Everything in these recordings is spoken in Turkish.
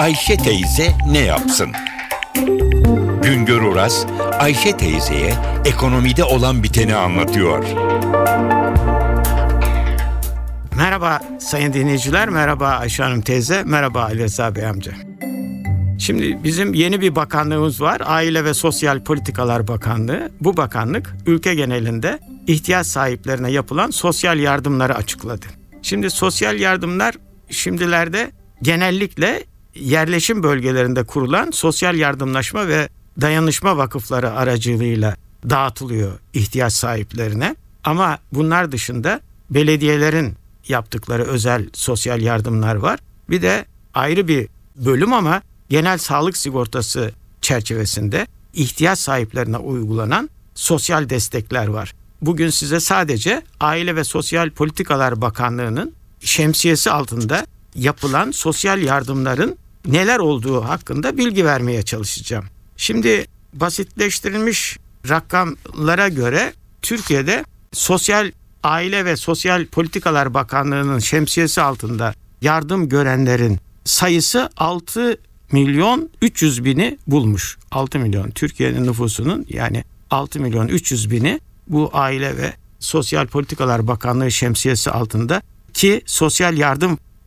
Ayşe teyze ne yapsın? Güngör Oras, Ayşe teyzeye ekonomide olan biteni anlatıyor. Merhaba sayın dinleyiciler, merhaba Ayşe Hanım teyze, merhaba Ali Rıza Bey amca. Şimdi bizim yeni bir bakanlığımız var. Aile ve Sosyal Politikalar Bakanlığı. Bu bakanlık ülke genelinde ihtiyaç sahiplerine yapılan sosyal yardımları açıkladı. Şimdi sosyal yardımlar şimdilerde genellikle yerleşim bölgelerinde kurulan sosyal yardımlaşma ve dayanışma vakıfları aracılığıyla dağıtılıyor ihtiyaç sahiplerine. Ama bunlar dışında belediyelerin yaptıkları özel sosyal yardımlar var. Bir de ayrı bir bölüm ama genel sağlık sigortası çerçevesinde ihtiyaç sahiplerine uygulanan sosyal destekler var. Bugün size sadece Aile ve Sosyal Politikalar Bakanlığı'nın şemsiyesi altında yapılan sosyal yardımların neler olduğu hakkında bilgi vermeye çalışacağım. Şimdi basitleştirilmiş rakamlara göre Türkiye'de Sosyal Aile ve Sosyal Politikalar Bakanlığı'nın şemsiyesi altında yardım görenlerin sayısı 6 milyon 300 bini bulmuş. 6 milyon Türkiye'nin nüfusunun yani 6 milyon 300 bini bu Aile ve Sosyal Politikalar Bakanlığı şemsiyesi altında ki sosyal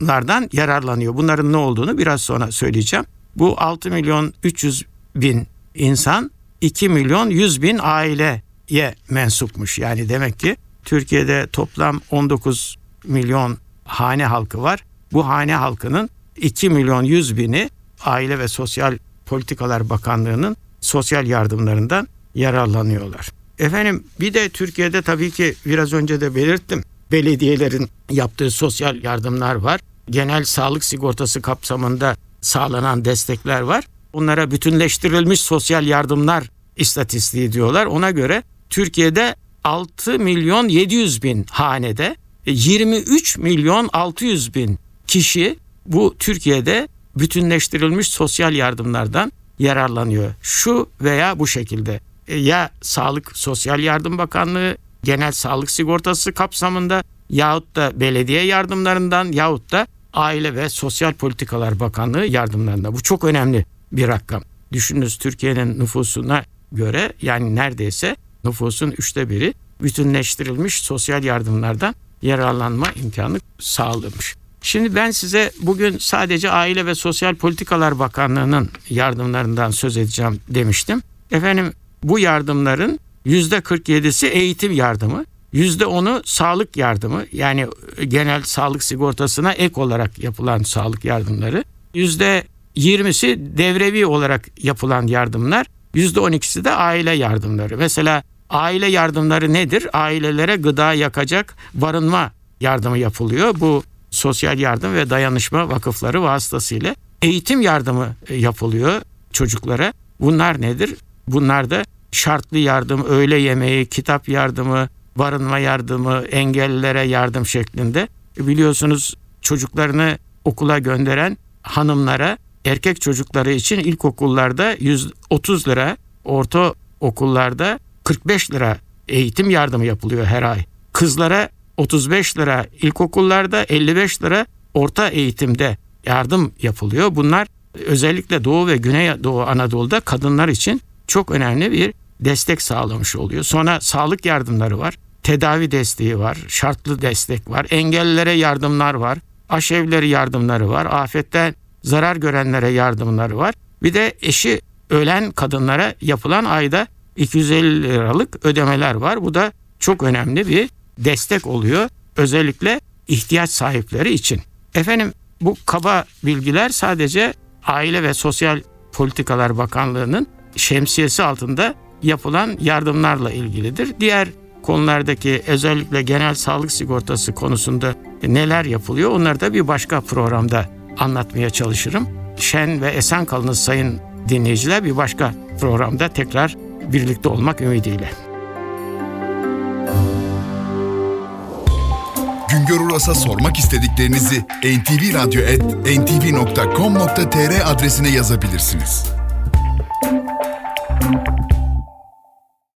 yardımlardan yararlanıyor. Bunların ne olduğunu biraz sonra söyleyeceğim. Bu 6 milyon 300 bin insan 2 milyon 100 bin aileye mensupmuş. Yani demek ki Türkiye'de toplam 19 milyon hane halkı var. Bu hane halkının 2 milyon 100 bini Aile ve Sosyal Politikalar Bakanlığı'nın sosyal yardımlarından yararlanıyorlar. Efendim bir de Türkiye'de tabii ki biraz önce de belirttim. Belediyelerin yaptığı sosyal yardımlar var. Genel sağlık sigortası kapsamında sağlanan destekler var. Bunlara bütünleştirilmiş sosyal yardımlar istatistiği diyorlar. Ona göre Türkiye'de 6 milyon 700 bin hanede 23 milyon 600 bin kişi bu Türkiye'de bütünleştirilmiş sosyal yardımlardan yararlanıyor. Şu veya bu şekilde e, ya Sağlık Sosyal Yardım Bakanlığı Genel Sağlık Sigortası kapsamında yahut da belediye yardımlarından yahut da Aile ve Sosyal Politikalar Bakanlığı yardımlarında. Bu çok önemli bir rakam. Düşününüz Türkiye'nin nüfusuna göre yani neredeyse nüfusun üçte biri bütünleştirilmiş sosyal yardımlardan yararlanma imkanı sağlamış. Şimdi ben size bugün sadece Aile ve Sosyal Politikalar Bakanlığı'nın yardımlarından söz edeceğim demiştim. Efendim bu yardımların yüzde 47'si eğitim yardımı, yüzde 10'u sağlık yardımı yani genel sağlık sigortasına ek olarak yapılan sağlık yardımları, yüzde 20'si devrevi olarak yapılan yardımlar, yüzde 12'si de aile yardımları. Mesela aile yardımları nedir? Ailelere gıda yakacak barınma yardımı yapılıyor. Bu sosyal yardım ve dayanışma vakıfları vasıtasıyla eğitim yardımı yapılıyor çocuklara. Bunlar nedir? Bunlar da şartlı yardım, öğle yemeği, kitap yardımı, barınma yardımı, engellilere yardım şeklinde. Biliyorsunuz çocuklarını okula gönderen hanımlara erkek çocukları için ilkokullarda 130 lira, orta okullarda 45 lira eğitim yardımı yapılıyor her ay. Kızlara 35 lira ilkokullarda 55 lira orta eğitimde yardım yapılıyor. Bunlar özellikle Doğu ve Güney Doğu Anadolu'da kadınlar için çok önemli bir destek sağlamış oluyor. Sonra sağlık yardımları var, tedavi desteği var, şartlı destek var, engellilere yardımlar var, aşevleri yardımları var, afetten zarar görenlere yardımları var. Bir de eşi ölen kadınlara yapılan ayda 250 liralık ödemeler var. Bu da çok önemli bir destek oluyor. Özellikle ihtiyaç sahipleri için. Efendim bu kaba bilgiler sadece Aile ve Sosyal Politikalar Bakanlığı'nın şemsiyesi altında yapılan yardımlarla ilgilidir. Diğer konulardaki özellikle genel sağlık sigortası konusunda neler yapılıyor onları da bir başka programda anlatmaya çalışırım. Şen ve esen kalınız sayın dinleyiciler bir başka programda tekrar birlikte olmak ümidiyle. Güngör Uras'a sormak istediklerinizi ntvradio.com.tr adresine yazabilirsiniz.